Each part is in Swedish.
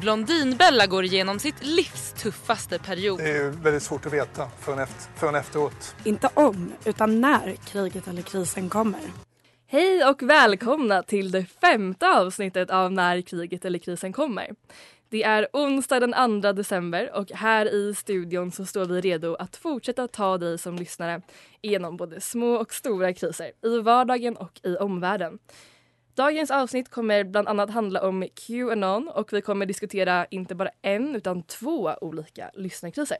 Blondinbella går igenom sitt livs tuffaste period. Det är väldigt svårt att veta förrän, efter, förrän efteråt. Inte om, utan när kriget eller krisen kommer. Hej och välkomna till det femte avsnittet av När kriget eller krisen kommer. Det är onsdag den 2 december och här i studion så står vi redo att fortsätta ta dig som lyssnare igenom både små och stora kriser i vardagen och i omvärlden. Dagens avsnitt kommer bland annat handla om Qanon och vi kommer diskutera inte bara en utan två olika lyssnarkriser.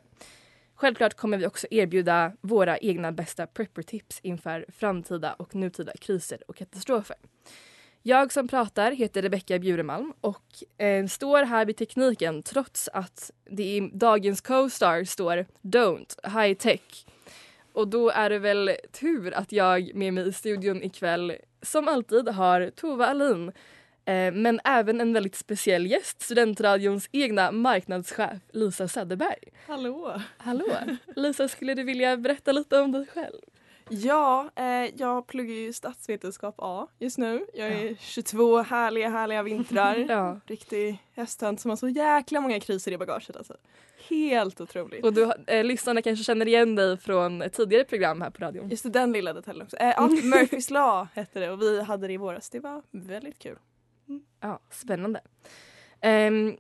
Självklart kommer vi också erbjuda våra egna bästa prepper-tips inför framtida och nutida kriser och katastrofer. Jag som pratar heter Rebecka Bjuremalm och eh, står här vid tekniken trots att det i dagens co-star står Don't High Tech. Och då är det väl tur att jag med mig i studion ikväll som alltid har Tova Alin eh, men även en väldigt speciell gäst, Studentradions egna marknadschef Lisa Söderberg. Hallå! Hallå! Lisa, skulle du vilja berätta lite om dig själv? Ja, eh, jag pluggar ju statsvetenskap A just nu. Jag är 22 härliga, härliga vintrar. Ja. Riktig hästhönt som har så jäkla många kriser i bagaget alltså. Helt otroligt. Och du, eh, lyssnarna kanske känner igen dig från ett tidigare program här på radion. Just det, den lilla detaljen också. Eh, ja, Murphys Law hette det och vi hade det i våras. Det var väldigt kul. Ja, spännande. Ehm,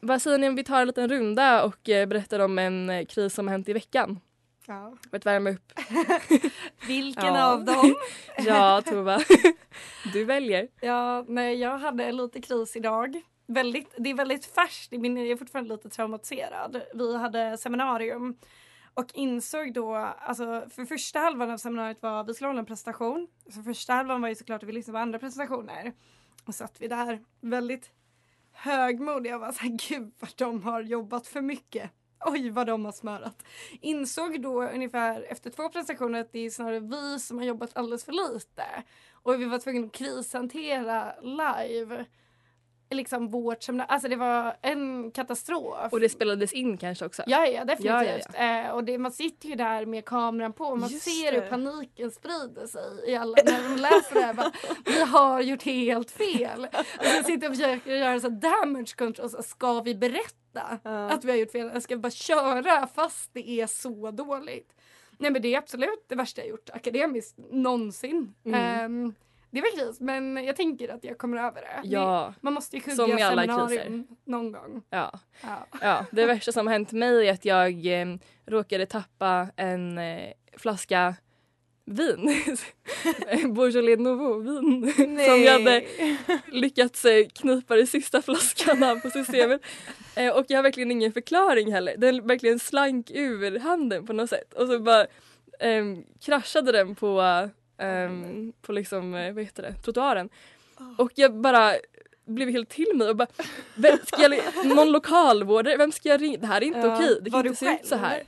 vad säger ni om vi tar en liten runda och eh, berättar om en eh, kris som har hänt i veckan? Ja. För att värma upp. Vilken Ja. av dem? ja, Tova. Du väljer. Ja, nej, jag hade lite kris idag. Väldigt, det är väldigt färskt i min, jag är fortfarande lite traumatiserad. Vi hade seminarium och insåg då, alltså för första halvan av seminariet var, vi skulle hålla en presentation. Så första halvan var ju såklart att vi lyssnade på andra presentationer. Och satt vi där väldigt högmodiga och var såhär, gud vad de har jobbat för mycket. Oj vad de har smörat. Insåg då ungefär efter två presentationer att det är snarare vi som har jobbat alldeles för lite. Och vi var tvungna att krishantera live. Liksom vårt seminarium. Alltså det var en katastrof. Och det spelades in kanske också. Ja, ja definitivt. Ja, ja, Eh, och det, man sitter ju där med kameran på och man Just ser det. hur paniken sprider sig i alla när de läser det här. Bara, vi har gjort helt fel. Och så sitter och försöker göra så damage control. Så ska vi berätta att vi har gjort fel? Jag ska bara köra fast det är så dåligt. Nej men det är absolut det värsta jag gjort akademiskt någonsin. Mm. Ehm, det var kris men jag tänker att jag kommer över det. Ja. Det- Man måste ju kugga Som alla seminarium någon gång. Ja. Ja. ja. Det värsta som har hänt mig är att jag eh, råkade tappa en eh, flaska vin. Beaujolais Nouveau vin. Som jag hade lyckats eh, knipa det sista flaskan av på systemet. Eh, och jag har verkligen ingen förklaring heller. Den verkligen slank ur handen på något sätt. Och så bara ehm, kraschade den på, ehm, på liksom, eh, vad heter det, trottoaren. Och jag bara blev helt till mig och bara, vem ska jag, någon lokalvårdare, vem ska jag ringa? Det här är inte Ja, okej, det kan inte se ut så här.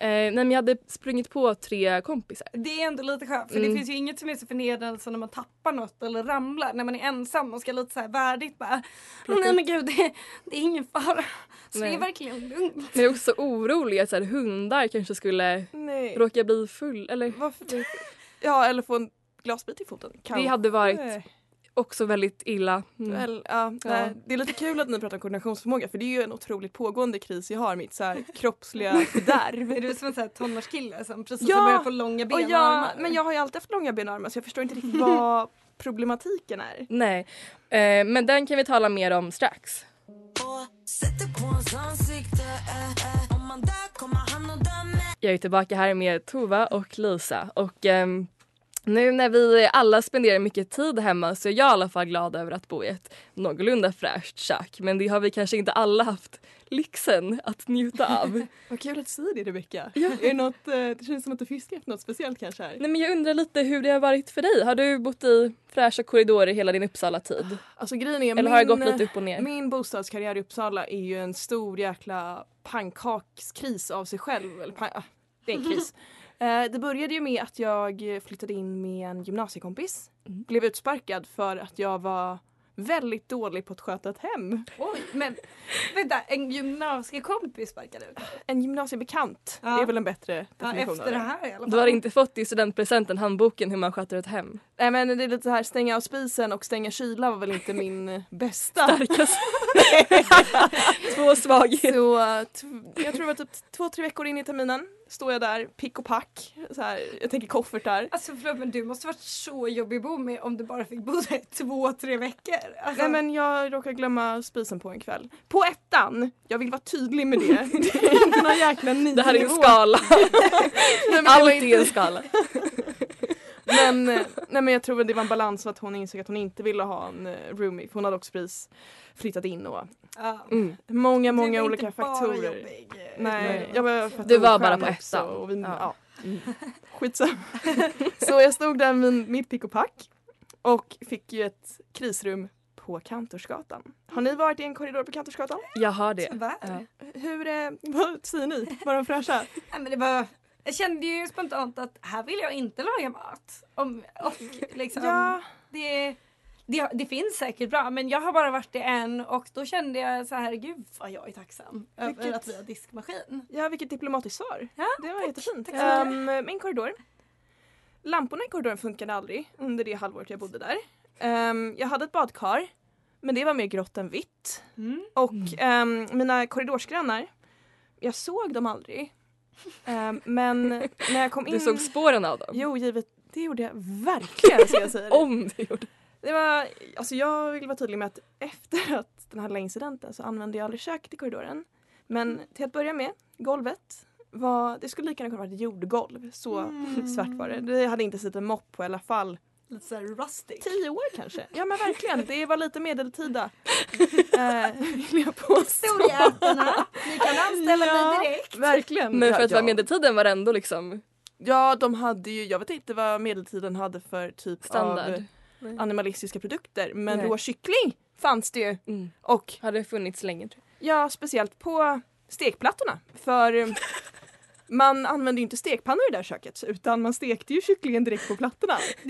Eh, nej men jag hade sprungit på tre kompisar. Det är ändå lite skönt för Mm. det finns ju inget som är så förnedrande som när man tappar något eller ramlar när man är ensam och ska lite så här värdigt bara Plocka Nej men gud det, det är ingen fara. Så det Nej. är verkligen lugnt. Men jag är också orolig att så här, hundar kanske skulle Nej. råka bli full eller Varför? Ja, eller få en glasbit i foten. Det hade varit Eh, också väldigt illa. Mm. Väl, ja, nej. Det är lite kul att ni pratar om koordinationsförmåga för det är ju en otroligt pågående kris jag har, mitt så här kroppsliga fördärv. Är du som en tonårskille som precis Ja, har börjat få långa ben och jag, armar? men jag har ju alltid haft långa ben och armar så jag förstår inte riktigt vad problematiken är. Nej, eh, men den kan vi tala mer om strax. Jag är tillbaka här med Tova och Lisa och ehm, nu när vi alla spenderar mycket tid hemma så är jag i alla fall glad över att bo i ett någorlunda fräscht kök men det har vi kanske inte alla haft lyxen att njuta av. Vad kul att du säger det Rebecka. Är det, något, eh, det känns som att du fiskar efter något speciellt kanske här. Nej men jag undrar lite hur det har varit för dig. Har du bott i fräscha korridorer hela din Uppsala-tid? Alltså grejen är, Eller har det min, gått lite upp och ner? Min bostadskarriär i Uppsala är ju en stor jäkla pannkakskris av sig själv. Eller pan- ah, det är en kris. Eh, det började ju med att jag flyttade in med en gymnasiekompis. Mm. Blev utsparkad för att jag var väldigt dålig på att sköta ett hem. Oj, men vänta, en gymnasiekompis sparkade ut En gymnasiebekant, Ja. det är väl en bättre ja, definition av efter det här i alla fall. Du har inte fått i studentpresenten handboken hur man sköter ett hem? Nej men det är lite så här stänga av spisen och stänga kyla var väl inte min bästa. Starkast. Två svagheter. Så jag tror det var typ två, tre veckor in i terminen står jag där, pick och pack. Så här, jag tänker koffertar. Alltså förlåt men du måste varit så jobbig att bo med om du bara fick bo där två, tre veckor. Alltså, Nej men jag råkade glömma spisen på en kväll. På ettan! Jag vill vara tydlig med det. Det är inte någon jäkla nio Det här är en skala. Nej, Allt är en skala. Men, eh, nej, men jag tror att det var en balans för att hon insåg att hon inte ville ha en eh, roomie. För hon hade också precis flyttat in och. Mm. många, många olika faktorer. jobbig. Nej, jag var fett Du var bara på ettan. Och vi, Ja. ja. Skitsamma. Så jag stod där med mitt pick och pack och fick ju ett krisrum på Kantorsgatan. Har ni varit i en korridor på Kantorsgatan? Jag har det. Tyvärr. Ja. Hur, eh, vad säger ni? Var de fräscha? Nej, men det var, jag kände ju spontant att här vill jag inte laga mat. Om, och liksom, Ja. det, det, det finns säkert bra men jag har bara varit i en och då kände jag så här gud vad jag är tacksam över Vilket- att vi har diskmaskin. Ja, vilket diplomatiskt svar. Ja, Det var jättefint. Tack så mycket. Ehm, min korridor. Lamporna i korridoren funkade aldrig under det halvåret jag bodde där. Ehm, jag hade ett badkar, men det var mer grått än vitt. Mm. Och ehm, mina korridorsgrannar, jag såg dem aldrig. Ehm, men när jag kom in... Du såg spåren av dem? Jo, givet, det gjorde jag verkligen ska jag säga. det. Om du gjorde. Det var, alltså jag vill vara tydlig med att efter att den här incidenten så använde jag aldrig köket i korridoren. Men till att börja med, golvet var, det skulle lika gärna kunna vara ett jordgolv. Så Mm. svart var det. Det hade inte sett en mopp på i alla fall Lite såhär rustic. tio år kanske. Ja men verkligen, det var lite medeltida. eh, vill jag påstå. Storjätarna, ni kan anställa Ja. mig direkt. Verkligen. Men för att ja, vara medeltiden var det ändå liksom Ja, de hade ju, jag vet inte vad medeltiden hade för typ standard. av animalistiska produkter. Men Nej. rå kyckling fanns det ju. Mm. Och Har det funnits länge? tror Ja, speciellt på stekplattorna. För man använde ju inte stekpannor i det här köket utan man stekte ju kycklingen direkt på plattorna.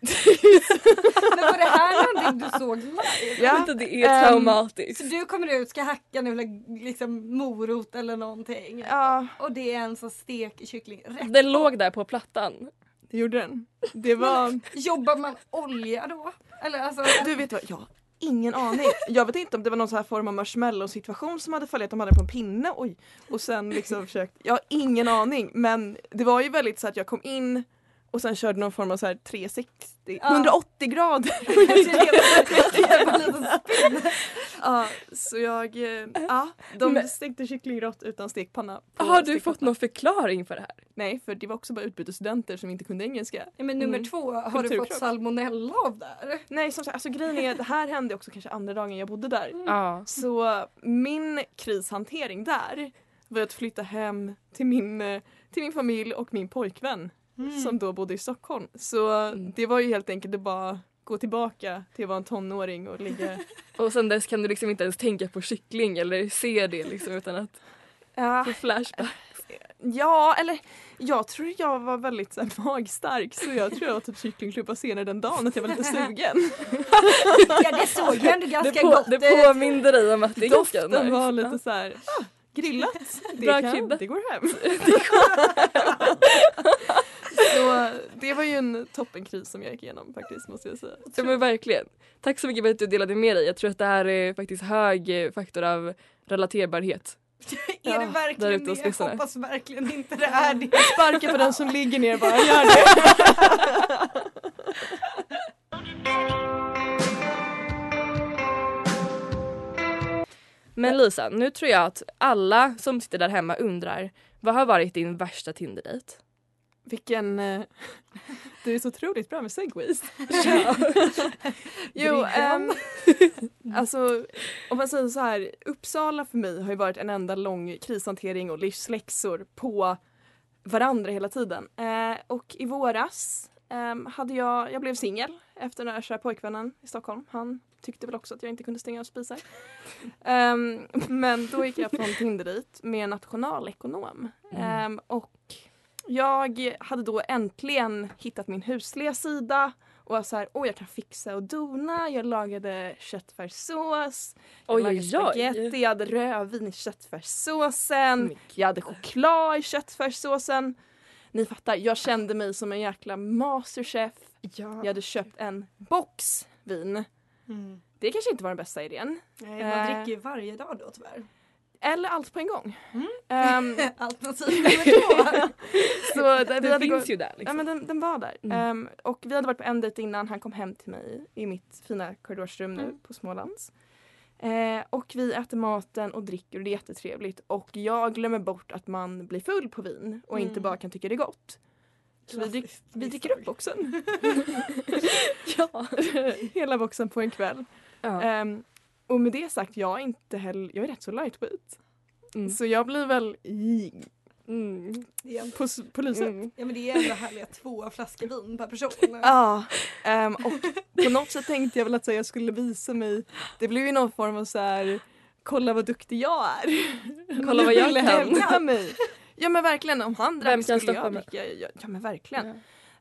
Men var det här någonting du såg live? jag. Ja, Inte det är ehm, traumatiskt. Så du kommer ut, ska hacka nu liksom morot eller någonting ja, och det är en sån stek kyckling rätt Den låg där på plattan. det gjorde den. Det var... Jobbar man olja då? Eller alltså, Du vet vad, jag ingen aning. Jag vet inte om det var någon så här form av marshmallow situation som hade fallit, de hade på en pinne, oj. Och sen liksom försökt, jag har ingen aning. Men det var ju väldigt så att jag kom in och sen körde någon form av så här 360, Ja. 180 grader. det Ja, så jag, eh, ja, de Men- stekte kycklingrått utan stekpanna. på Har du fått någon förklaring för det här? Nej, för det var också bara utbytesstudenter som inte kunde engelska. Ja, men nummer Mm. två, har du fått salmonella av där? Nej, som sagt, alltså grejen är, det här hände också kanske andra dagen jag bodde där. Ja. Så min krishantering där var att flytta hem till min, eh, till min familj och min pojkvän som då bodde i Stockholm. Så Mm. det var ju helt enkelt att bara gå tillbaka till att vara en tonåring och ligga... Och sen dess kan du liksom inte ens tänka på kyckling eller se det liksom utan att ja, få flashback. ja, eller jag tror jag var väldigt så här, magstark så jag tror jag var typ kycklingklubba senare den dagen att jag var lite sugen. Ja det såg ju ändå ganska Det, på, gott det ut. påminde dig om att det är ganska Doften nice. var lite så här, ah, grillat. Det, Bra kan, krydda. det går hem. Så det en toppenkris som jag gick igenom faktiskt måste jag säga. Ja men verkligen. Tack så mycket för att du delade med dig. Jag tror att det här är faktiskt hög eh, faktor av relaterbarhet. är det verkligen det? Jag hoppas verkligen inte det är det. Sparka på den som ligger ner bara, gör det. Men Lisa, nu tror jag att alla som sitter där hemma undrar vad har varit din värsta Tinder-dejt? Vilken... eh, Du är så otroligt bra med segways. Jo, ehm, alltså om man säger så här. Uppsala för mig har ju varit en enda lång krishantering och livsläxor på varandra hela tiden. Eh, och i våras ehm, hade jag, jag blev singel efter den här kära pojkvännen i Stockholm. Han tyckte väl också att jag inte kunde stänga av spisar. Ehm, men då gick jag på en Tinder-dejt med en nationalekonom. Ehm, och jag hade då äntligen hittat min husliga sida och var så här, åh jag kan fixa och dona. Jag lagade köttfärssås, jag Oj, lagade spagetti, jag hade rödvin i köttfärssåsen, jag hade choklad i köttfärssåsen. Ni fattar, jag kände mig som en jäkla masterchef. Jag hade köpt en box vin. Mm. Det kanske inte var den bästa idén. Nej, man Eh, dricker ju varje dag då tyvärr. Eller allt på en gång. Mm. Ehm, Alternativ nummer två. så vi Den hade finns gått- ju där. Ja Liksom. men den, den var där. Mm. Ehm, och vi hade varit på en dejt innan, han kom hem till mig i mitt fina korridorsrum nu Mm. på Smålands. Eh, och vi äter maten och dricker och det är jättetrevligt. Och jag glömmer bort att man blir full på vin och inte Mm. bara kan tycka det är gott. Så vi, drick, vi dricker upp boxen. ja. Hela boxen på en kväll. Ja. Ehm, och med det sagt, jag är inte heller, jag är rätt så lightweight. Mm. Så jag blir väl i, Mm. På, lyset. Mm. Ja men det är ändå härliga två flaskor vin per person. Ja, ehm, och på något sätt tänkte jag väl att så här, jag skulle visa mig. Det blev ju någon form av så här, kolla vad duktig jag är. Kolla vad jag kan. mig. Ja men verkligen, om han drack skulle stoppa jag dricka. Ja, ja men verkligen.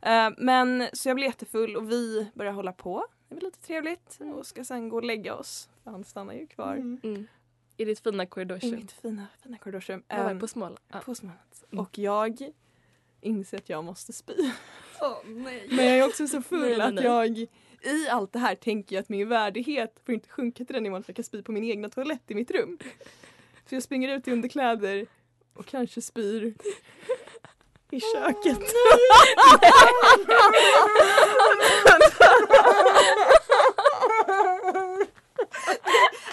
Eh, men så jag blev jättefull och vi började hålla på. Det var lite trevligt och ska sen gå och lägga oss. För han stannar ju kvar Mm. Mm. I ditt fina i korridorsrum. mitt fina, fina korridorsrum. Var Ehm, på Småland. På Smålands. Mm. Och jag inser att jag måste spy. Åh nej. Men jag är också så full Nej, nej, att jag i allt det här tänker jag att min värdighet får inte sjunka till den nivån att jag kan spy på min egna toalett i mitt rum. Så jag springer ut i underkläder och kanske spyr i köket.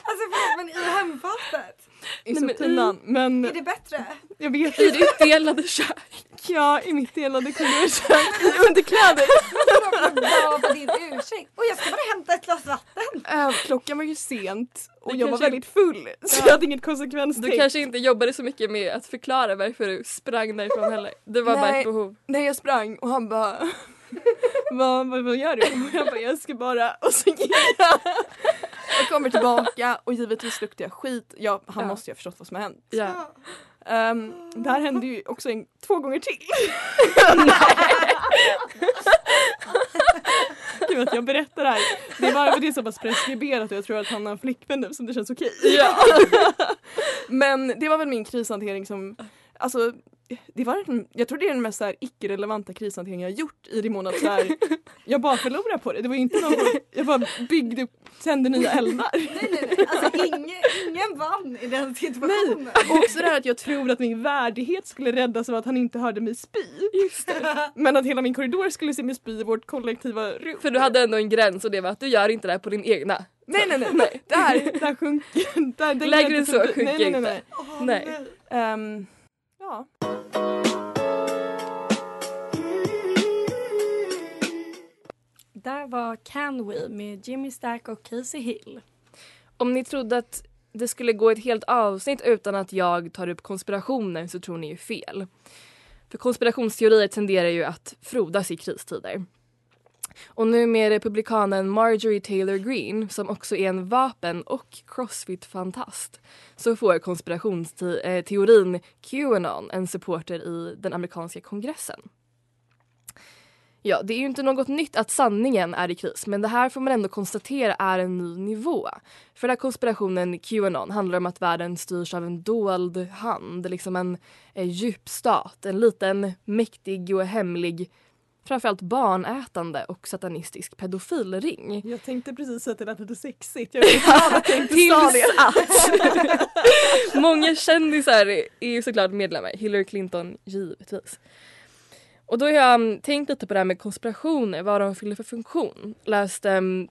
Alltså förlåt men i hemfatet. I soptunnan. Men Är det bättre? jag vet I ditt delade kök. Ja, i mitt delade korridorskök i underkläder. Vad var din ursäkt? Och jag ska bara hämta ett glas vatten. Äh, klockan var ju sent och Du jag var väldigt full så Ja. jag hade inget konsekvenstänk. Du kanske inte jobbade så mycket med att förklara varför du sprang därifrån heller. Det var bara Nej. ett behov. Nej jag sprang och han bara vad, vad, vad gör du? Och jag bara jag ska bara och så gick jag. Jag kommer tillbaka och givetvis luktar jag skit. Ja, han Ja. måste ju ha förstått vad som har hänt. Ja. Um, det här hände ju också en, två gånger till. Gud att jag berättar det här. Det är bara för det är så pass preskriberat och jag tror att han har en flickvän nu som det känns okej. Ja. Men det var väl min krishantering som, alltså det var, en- jag tror det är den mest icke-relevanta krishantering jag har gjort i det mån att så här, jag bara förlorade på det. Det var inte någon, jag bara byggde upp, tände nya eldar. Nej nej nej. Alltså ingen, ingen vann i den situationen. Och också det här att jag tror att min värdighet skulle räddas av att han inte hörde mig spy. Just det. Men att hela min korridor skulle se mig spy i vårt kollektiva rum. För du hade ändå en gräns och det var att du gör inte det här på din egna. Nej nej nej, nej. där, där sjunker, där, den Lägre än så nej, sjunker nej, nej, inte. nej. Åh, Nej. Ehm, ja. Där var Can We med Jimmy Stack och Casey Hill. Om ni trodde att det skulle gå ett helt avsnitt utan att jag tar upp konspirationer så tror ni ju fel. För konspirationsteorier tenderar ju att frodas i kristider. Och nu med republikanen Marjorie Taylor Greene som också är en vapen och crossfit-fantast så får konspirationsteorin eh, Qanon en supporter i den amerikanska kongressen. Ja, det är ju inte något nytt att sanningen är i kris men det här får man ändå konstatera är en ny nivå. För den här konspirationen Qanon handlar om att världen styrs av en dold hand, liksom en, en djup stat, en liten mäktig och hemlig framförallt barnätande och satanistisk pedofilring. Jag tänkte precis säga att det lät lite sexigt. Jag Tills att många kändisar är ju såklart medlemmar. Hillary Clinton givetvis. Och då har jag mm, tänkt lite på det här med konspirationer, vad de fyller för funktion. Läste um,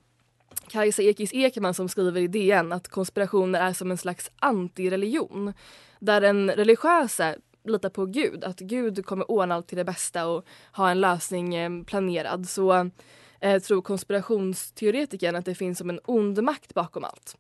Kajsa Ekis Ekman som skriver i DN att konspirationer är som en slags antireligion. Där den religiösa lita på Gud, att Gud kommer ordna allt till det bästa och ha en lösning eh, planerad. Så eh, tror konspirationsteoretikern att det finns som en ond makt bakom allt.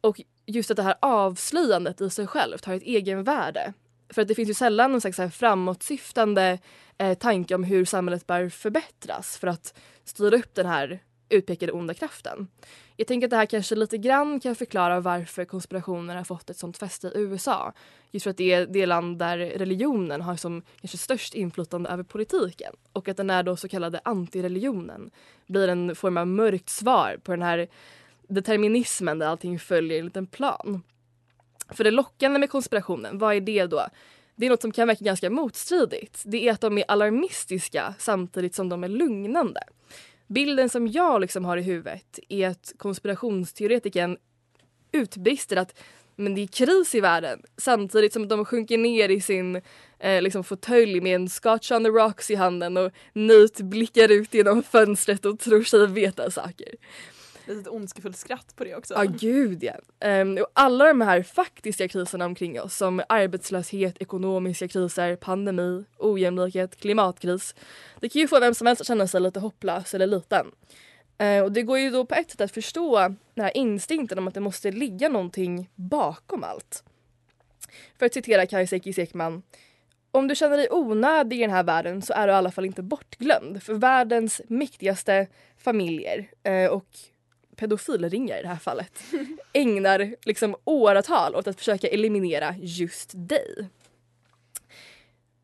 Och just att det här avslöjandet i sig självt har ett egenvärde. För att det finns ju sällan någon slags framåtsyftande eh, tanke om hur samhället bör förbättras för att styra upp den här utpekade onda kraften. Jag tänker att det här kanske lite grann kan förklara varför konspirationer har fått ett sånt fäste i USA. Just för att det är det land där religionen har som kanske störst inflytande över politiken. Och att den är då så kallade antireligionen blir en form av mörkt svar på den här determinismen där allting följer enligt en plan. För det lockande med konspirationen, vad är det då? Det är något som kan verka ganska motstridigt. Det är att de är alarmistiska samtidigt som de är lugnande. Bilden som jag liksom har i huvudet är att konspirationsteoretikern utbrister att men det är kris i världen samtidigt som de sjunker ner i sin eh, liksom fåtölj med en scotch on the rocks i handen och nöjt blickar ut genom fönstret och tror sig veta saker. Lite ondskefullt skratt på det också. Ja, gud ja. Um, och alla de här faktiska kriserna omkring oss som arbetslöshet, ekonomiska kriser, pandemi, ojämlikhet, klimatkris. Det kan ju få vem som helst att känna sig lite hopplös eller liten. Uh, och det går ju då på ett sätt att förstå den här instinkten om att det måste ligga någonting bakom allt. För att citera Kajsa Ekman om du känner dig onödig i den här världen så är du i alla fall inte bortglömd. För världens mäktigaste familjer eh, och pedofilringar i det här fallet ägnar liksom åratal åt att försöka eliminera just dig.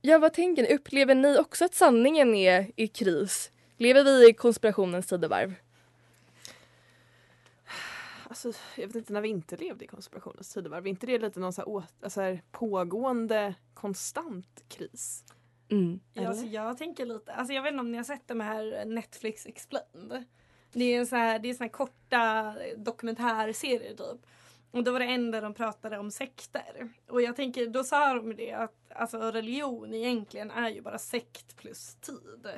Ja, vad tänker ni? Upplever ni också att sanningen är i kris? Lever vi i konspirationens tidevarv? Alltså, jag vet inte när vi inte levde i konspirationens tidevarv. Är inte det lite någon så här, å, alltså här pågående konstant kris? Mm. Ja, alltså, jag tänker lite, alltså jag vet inte om ni har sett de här Netflix Explained. Det är, en sån här, det är här korta dokumentärserier typ. Och då var det en där de pratade om sekter. Och jag tänker, då sa de det att alltså, religion egentligen är ju bara sekt plus tid.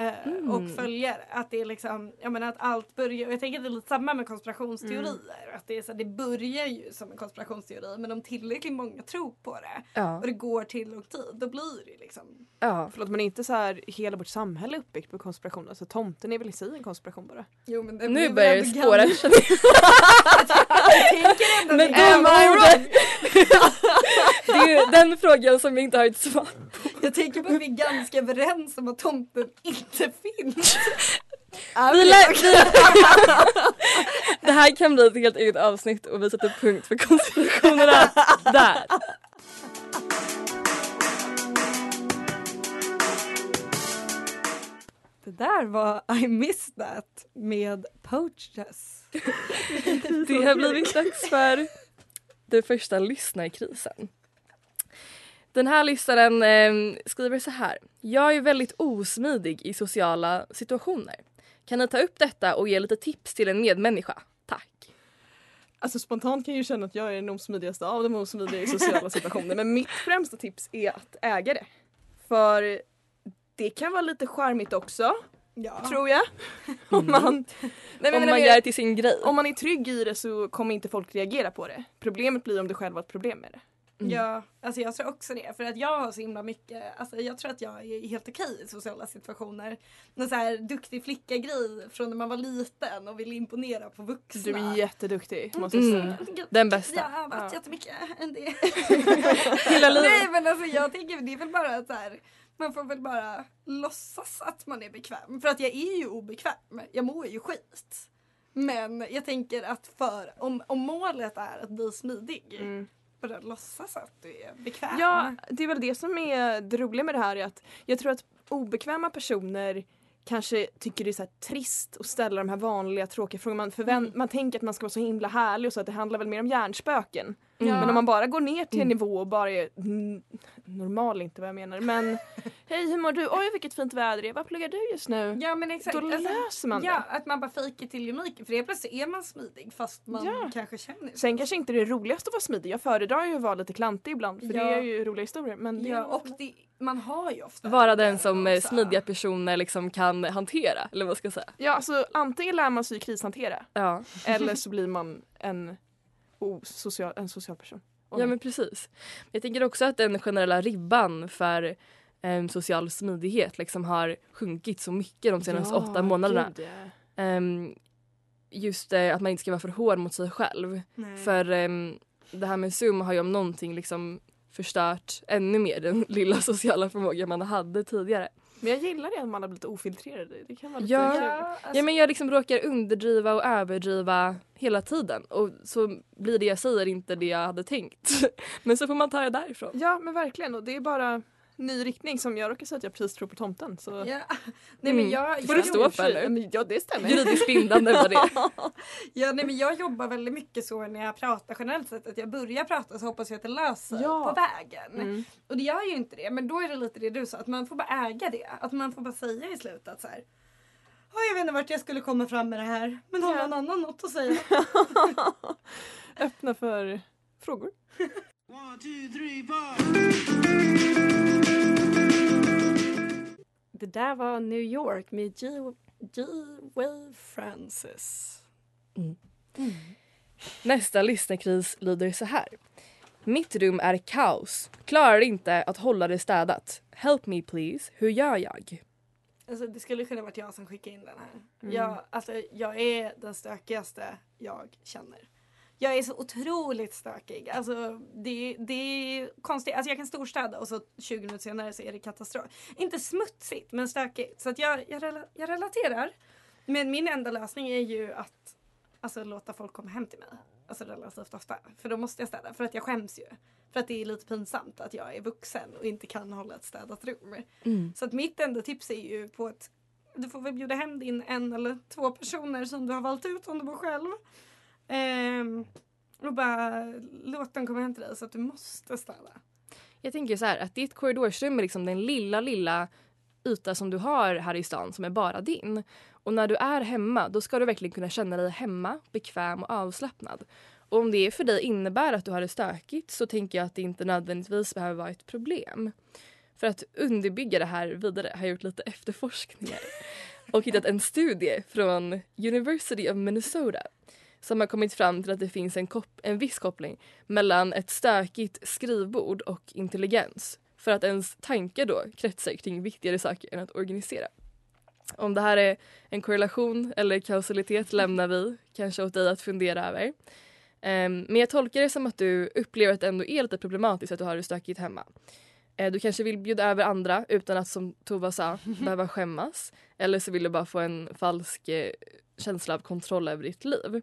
Uh, Mm. Och följare. Att det är liksom, jag menar att allt börjar, och jag tänker att det är lite samma med konspirationsteorier. Att det, är så, det börjar ju som en konspirationsteori men om tillräckligt många tror på det Ja. och det går tillräckligt tid då blir det liksom Ja. Förlåt men är inte så här hela vårt samhälle uppbyggt på konspirationer? Alltså tomten är väl i sig en konspiration bara? Jo, men det Nu börjar det spåra. jag. Tänker ändå Men gud vad ord! Det är ju den frågan som vi inte har ett svar på. Jag tänker på att vi är ganska överens om att tomten inte finns. Vi vi... Det här kan bli ett helt eget avsnitt och vi sätter punkt för konspirationerna där. Det där var I miss that med Poaches. Det har blivit dags för den första lyssnarkrisen. Den här lyssnaren eh, skriver så här. Jag är väldigt osmidig i sociala situationer. Kan ni ta upp detta och ge lite tips till en medmänniska? Tack. Alltså spontant kan jag ju känna att jag är den osmidigaste av de osmidiga i sociala situationer men mitt främsta tips är att äga det. För det kan vara lite charmigt också, Ja. tror jag. om man, Nej, men Om man menar gör det till sin grej. om man är trygg i det så kommer inte folk reagera på det. Problemet blir om du själv har ett problem med det. Ja, alltså jag tror också det. För att jag har så himla mycket, alltså jag tror att jag är helt okej i sociala situationer. Någon så här duktig flicka-grej från när man var liten och ville imponera på vuxna. Du är jätteduktig måste jag Mm. säga. Den bästa. Jag har varit Ja. jättemycket än det. Hela livet. Nej men alltså jag tänker det är väl bara att så här, man får väl bara låtsas att man är bekväm. För att jag är ju obekväm. Jag mår ju skit. Men jag tänker att för, om, om målet är att bli smidig, Mm. Bara låtsas att du är bekväm. Ja, det är väl det som är det roliga med det här är att jag tror att obekväma personer kanske tycker det är så trist att ställa de här vanliga tråkiga frågorna. Man, förvän- man tänker att man ska vara så himla härlig och så att det handlar väl mer om hjärnspöken. Mm. Men om man bara går ner till en Mm. nivå och bara är normal, inte vad jag menar, men hej hur mår du? Oj vilket fint väder det är, vad pluggar du just nu? Ja men exakt. Då Alltså, löser man Ja, det. att man bara fejkar till uniken för det plötsligt är man smidig fast man Ja. kanske känner så. Sen kanske inte det är roligast att vara smidig, jag föredrar ju att vara lite klantig ibland för Ja. det är ju roliga historier. Men det Ja, och det, man har ju ofta Vara den som eh, också. smidiga personer liksom kan hantera, eller vad man ska säga. Ja, alltså antingen lär man sig krishantera Ja. eller så blir man en, osocial, en social person. Ja men precis. Jag tänker också att den generella ribban för em, social smidighet liksom har sjunkit så mycket de senaste Ja, åtta månaderna. Em, just eh, att man inte ska vara för hård mot sig själv. Nej. För em, det här med Zoom har ju om någonting liksom förstört ännu mer den lilla sociala förmåga man hade tidigare. Men jag gillar det att man har blivit ofiltrerad. Det kan vara lite Ja. kul. alltså- Ja men jag liksom råkar underdriva och överdriva hela tiden och så blir det jag säger inte det jag hade tänkt. Men så får man ta det därifrån. Ja men verkligen och det är bara ny riktning som jag råkar säga att jag precis tror på tomten. Så. Ja. Nej men Mm. jag, Får jag, du stå för nu? Ja det stämmer. Juridiskt bindande var det. ja, nej, men jag jobbar väldigt mycket så när jag pratar generellt sett att jag börjar prata så hoppas jag att det löser Ja. på vägen. Mm. Och det gör ju inte det men då är det lite det du sa att man får bara äga det. Att man får bara säga i slutet att så här. "Ja, jag vet inte vart jag skulle komma fram med det här men har Ja. någon annan något att säga? Öppna för frågor. Det där var New York med G. G. Will Francis. Nästa lyssnarkris lyder så här. Mitt rum är kaos. Klarar inte att hålla det städat. Help me please. Hur gör jag? Alltså, det skulle kunna varit jag som skickade in den här. Mm. Jag, alltså, jag är den stökigaste jag känner. Jag är så otroligt stökig. Alltså, det, det är konstigt. Alltså, jag kan storstäda och så 20 minuter senare så är det katastrof. Inte smutsigt men stökigt. Så att jag, jag, rela, jag relaterar. Men min enda lösning är ju att alltså, låta folk komma hem till mig. Alltså relativt ofta. För då måste jag städa. För att jag skäms ju. För att det är lite pinsamt att jag är vuxen och inte kan hålla ett städat rum. Så att mitt enda tips är ju på att du får väl bjuda hem din en eller två personer som du har valt ut om du bor själv. Ehm, och bara låt dem komma hem till dig så att du måste städa. Jag tänker så här att ditt korridorsrum är liksom den lilla, lilla yta som du har här i stan som är bara din. Och när du är hemma då ska du verkligen kunna känna dig hemma, bekväm och avslappnad. Och om det för dig innebär att du har det stökigt så tänker jag att det inte nödvändigtvis behöver vara ett problem. För att underbygga det här vidare har jag gjort lite efterforskningar och hittat en studie från University of Minnesota som har kommit fram till att det finns en, kop- en viss koppling mellan ett stökigt skrivbord och intelligens. För att ens tankar då kretsar kring viktigare saker än att organisera. Om det här är en korrelation eller kausalitet lämnar vi kanske åt dig att fundera över. Ehm, men jag tolkar det som att du upplever att det ändå är lite problematiskt att du har det stökigt hemma. Eh, Du kanske vill bjuda över andra utan att som Tova sa behöva skämmas. Eller så vill du bara få en falsk eh, känsla av kontroll över ditt liv.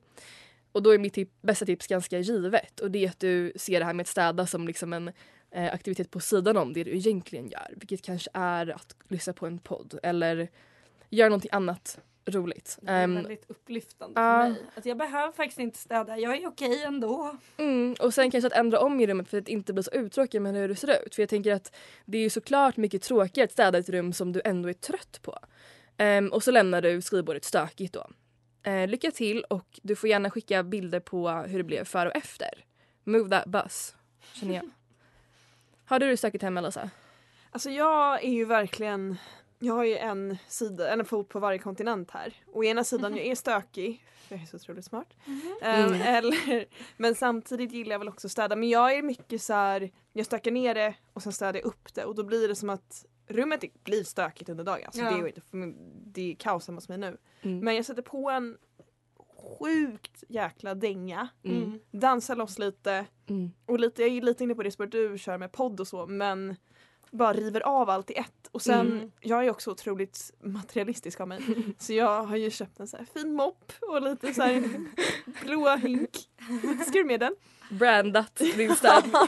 Och då är mitt tip- bästa tips ganska givet och det är att du ser det här med att städa som liksom en eh, aktivitet på sidan om det du egentligen gör. Vilket kanske är att lyssna på en podd eller göra någonting annat roligt. Det är Ehm, väldigt upplyftande för mig. Att jag behöver faktiskt inte städa. Jag är okej ändå. Mm, och sen kanske att ändra om i rummet för att inte bli så uttråkad med hur det ser ut. För jag tänker att det är ju såklart mycket tråkigare att städa ett rum som du ändå är trött på. Ehm, och så lämnar du skrivbordet stökigt då. Eh, lycka till och du får gärna skicka bilder på hur det blev före och efter. Move that bus, känner jag. Har du det stökigt hemma Lisa? Alltså jag är ju verkligen, jag har ju en sida, en fot på varje kontinent här. Och ena sidan jag är stökig, för jag är så otroligt smart. Ehm, Mm. eller, men samtidigt gillar jag väl också att städa. Men jag är mycket så här, jag stökar ner det och sen städar jag upp det och då blir det som att rummet blir stökigt under dagen. Alltså Ja. det, är inte, det är kaos hemma hos mig nu. Mm. Men jag sätter på en sjukt jäkla dänga. Mm. Dansar loss lite. Mm. Och lite, jag är lite inne på det spåret du kör med podd och så men bara river av allt i ett. Och sen, Mm. jag är också otroligt materialistisk av mig. så jag har ju köpt en så här fin mopp och lite så här blåa hink. Lite skurmedel. brandat din städning.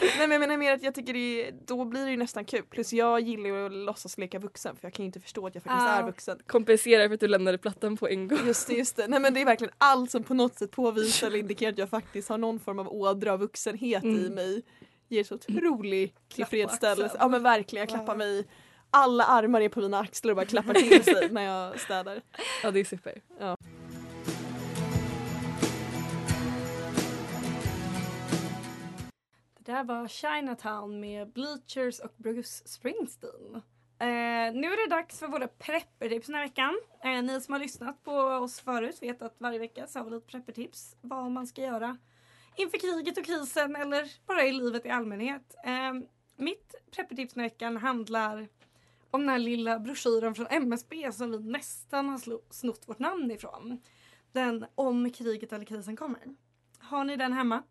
Nej men jag menar mer att jag tycker det är, då blir det ju nästan kul. Plus jag gillar ju att låtsas leka vuxen för jag kan ju inte förstå att jag faktiskt Ah. är vuxen. Kompenserar för att du lämnade plattan på en gång. Just det, just det. Nej men det är verkligen allt som på något sätt påvisar eller indikerar att jag faktiskt har någon form av ådra av vuxenhet i Mm. mig. Ger så otrolig på tillfredsställelse. Ja men verkligen, jag klappar mig alla armar är på mina axlar och bara klappar till sig när jag städar. Ja det är super. Ja. Det där var Chinatown med Bleachers och Bruce Springsteen. Eh, nu är det dags för våra preppertips den här veckan. Eh, ni som har lyssnat på oss förut vet att varje vecka så har vi lite preppertips. Vad man ska göra inför kriget och krisen eller bara i livet i allmänhet. Eh, mitt preppertips den veckan handlar om den här lilla broschyren från MSB som vi nästan har snott vårt namn ifrån. Den om kriget eller krisen kommer. Har ni den hemma?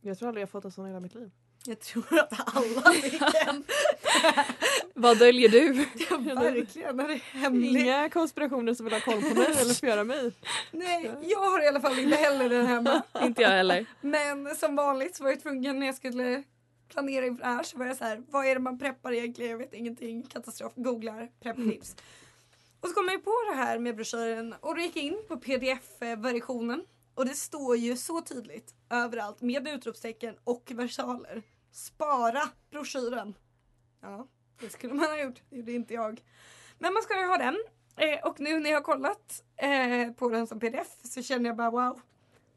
Jag tror aldrig jag fått en sån i hela mitt liv. Jag tror att alla fick en. Vad döljer du? Ja, verkligen. Är det hemligt? Inga konspirationer som vill ha koll på mig eller förgöra mig. Nej, jag har i alla fall inte heller den hemma. Inte jag heller. Men som vanligt så var jag tvungen när jag skulle planera inför det här så var jag så här, vad är det man preppar egentligen? Jag vet ingenting. Katastrof. Googlar prepptips. Och så kom jag på det här med broschyren och då gick jag in på pdf-versionen. Och det står ju så tydligt överallt med utropstecken och versaler. Spara broschyren. Ja, det skulle man ha gjort. Det gjorde inte jag. Men man ska ju ha den. Eh, och nu när jag har kollat eh, på den som pdf så känner jag bara wow.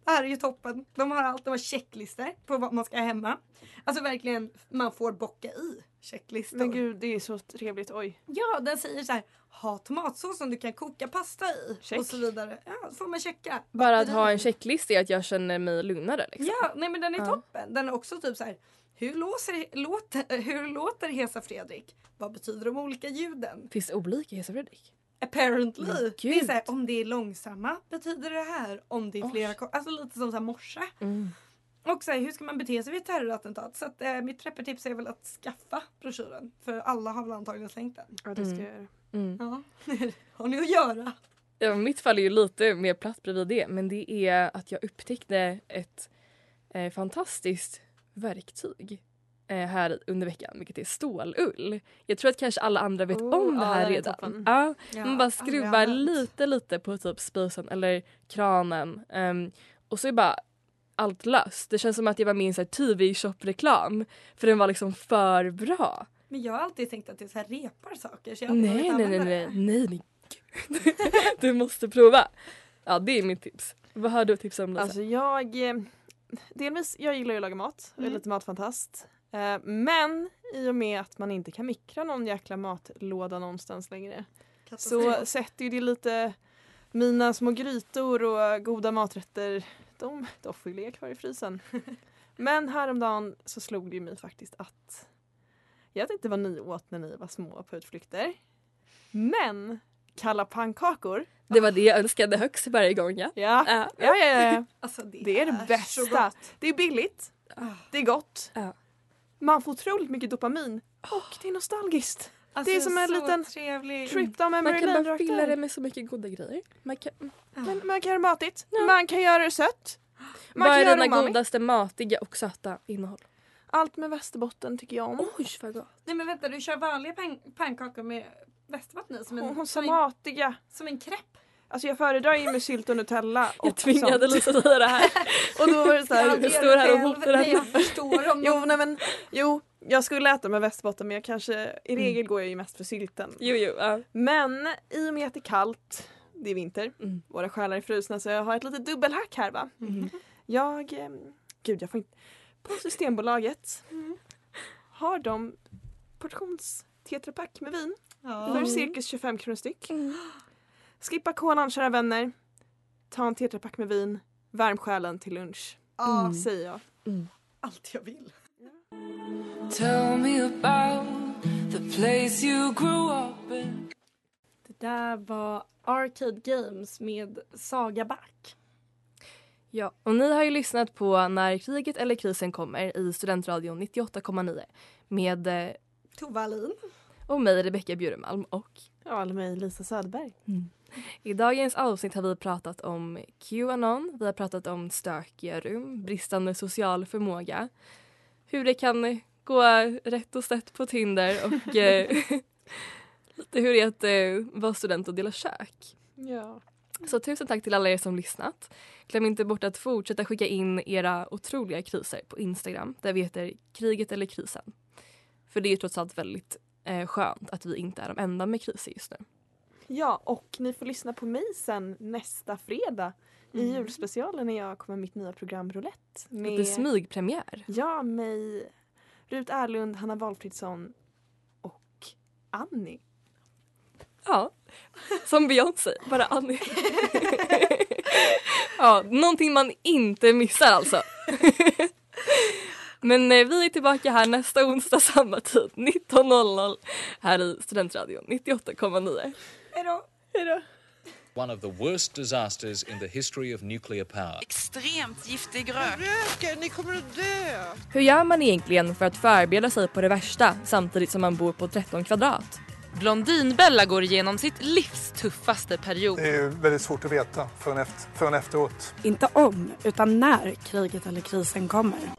Det här är ju toppen. De har allt. De har checklistor på vad man ska ha hemma. Alltså verkligen, man får bocka i checklistor. Men gud det är så trevligt, oj. Ja, den säger så här. Ha tomatsås som du kan koka pasta i. Check. Och så vidare. Ja, då får man checka. Bara att ha en checklista är att jag känner mig lugnare. Liksom. Ja, nej men den är Ja. toppen. Den är också typ så här. Hur, låser, låter, hur låter Hesa Fredrik? Vad betyder de olika ljuden? Finns det olika Hesa Fredrik? Apparently. Men Det är så här, om det är långsamma betyder det här. Om det är flera ko- Alltså lite som så här morse. Mm. Och så här, hur ska man bete sig vid ett terrorattentat? Så att, eh, mitt preppertips är väl att skaffa broschyren. För alla har väl antagligen slängt den. Ja det ska Mm. jag göra. Mm. Ja, har ni att göra? Ja, mitt fall är ju lite mer platt bredvid det men det är att jag upptäckte ett eh, fantastiskt verktyg eh, här under veckan vilket är stålull. Jag tror att kanske alla andra vet Oh, om det ja, här är redan. Ja, Ja, man bara skruvar lite lite på typ spisen eller kranen ehm, och så är bara allt löst. Det känns som att jag var med i en TV-shop-reklam för den var liksom för bra. Men jag har alltid tänkt att det så här repar saker. Så jag Nej, nej, nej, nej, nej, nej. gud. Du måste prova. Ja, det är mitt tips. Vad har du att tipsa om Lisa? Alltså jag, eh, delvis, jag gillar ju att laga mat, jag är Mm. lite matfantast. Eh, Men i och med att man inte kan mikra någon jäkla matlåda någonstans längre så sätter ju det lite mina små grytor och goda maträtter, de, de får ju ligga kvar i frysen. Men häromdagen så slog det ju mig faktiskt att jag vet inte vad ni åt när ni var små på utflykter. Men kalla pannkakor, Det var det jag önskade högst varje gång ja. ja, Ja. ja, ja, ja. Alltså, det, Det är det så bästa. gott. Det är billigt, det är gott, man får otroligt mycket dopamin och det är nostalgiskt. Alltså, Det är som en så liten trevlig. Trip down memory Man kan bara fylla det med så mycket goda grejer. Man kan... Man, man kan göra det matigt, man kan göra det sött. Man Vad kan är dina godaste matiga och söta innehåll? Allt med västerbotten tycker jag om. Oj vad gott. Nej men vänta, du kör vanliga pan- pannkakor med västervatten i? Som en, Hon, hon sa matiga. som en krepp? Alltså jag föredrar ju med sylt och Nutella. Och Jag tvingade sånt. Lisa att säga det här. Och då var det så här, Jag står här och hotar henne. jag förstår om Jo, nej men, jo, jag skulle äta med västerbotten men jag kanske, i regel går jag ju mest för sylten. Jo jo. Ja. Men i och med att det är kallt, det är vinter, Mm. våra själar är frusna så jag har ett litet dubbelhack här va. Mm. Jag, eh, gud jag får inte, på Systembolaget har de portions tetrapack med vin Ja. för cirkus 25 kronor styck. Mm. Skippa kolan kära vänner. Ta en tetrapack med vin. Värm själen till lunch. Ja, Mm. Säger jag. allt jag vill. Tell me about the place you grew up in. Det där var Arcade Games med Saga Back. Ja, och ni har ju lyssnat på När kriget eller krisen kommer i Studentradion 98,9 med eh, Tove Alin. Och mig Rebecka Bjuremalm och eller mig Lisa Söderberg. i dagens avsnitt har vi pratat om Qanon, vi har pratat om stökiga rum, bristande social förmåga, hur det kan gå rätt och snett på Tinder och eh, lite hur det är att eh, vara student och dela kök. Ja. Så tusen tack till alla er som lyssnat. Glöm inte bort att fortsätta skicka in era otroliga kriser på Instagram där vi heter kriget eller krisen. För det är trots allt väldigt eh, skönt att vi inte är de enda med kriser just nu. Ja, och ni får lyssna på mig sen nästa fredag i Mm. julspecialen när jag kommer med mitt nya program Roulette. Lite smygpremiär. Ja, mig, Rut Erlund, Hanna Valfridsson och Annie. Ja, som Beyoncé, bara Annie. ja, någonting man inte missar alltså. Men eh, vi är tillbaka här nästa onsdag samma tid, 19.00 här i Studentradion 98,9. Hejdå! Hejdå! One of the worst disasters in the history of nuclear power. Extremt giftig rök. Röker, ni kommer att dö. Hur gör man egentligen för att förbereda sig på det värsta samtidigt som man bor på 13 kvadrat? Blondinbella går igenom sitt livs tuffaste period. Det är väldigt svårt att veta förrän, efter, förrän efteråt. Inte om, utan när kriget eller krisen kommer.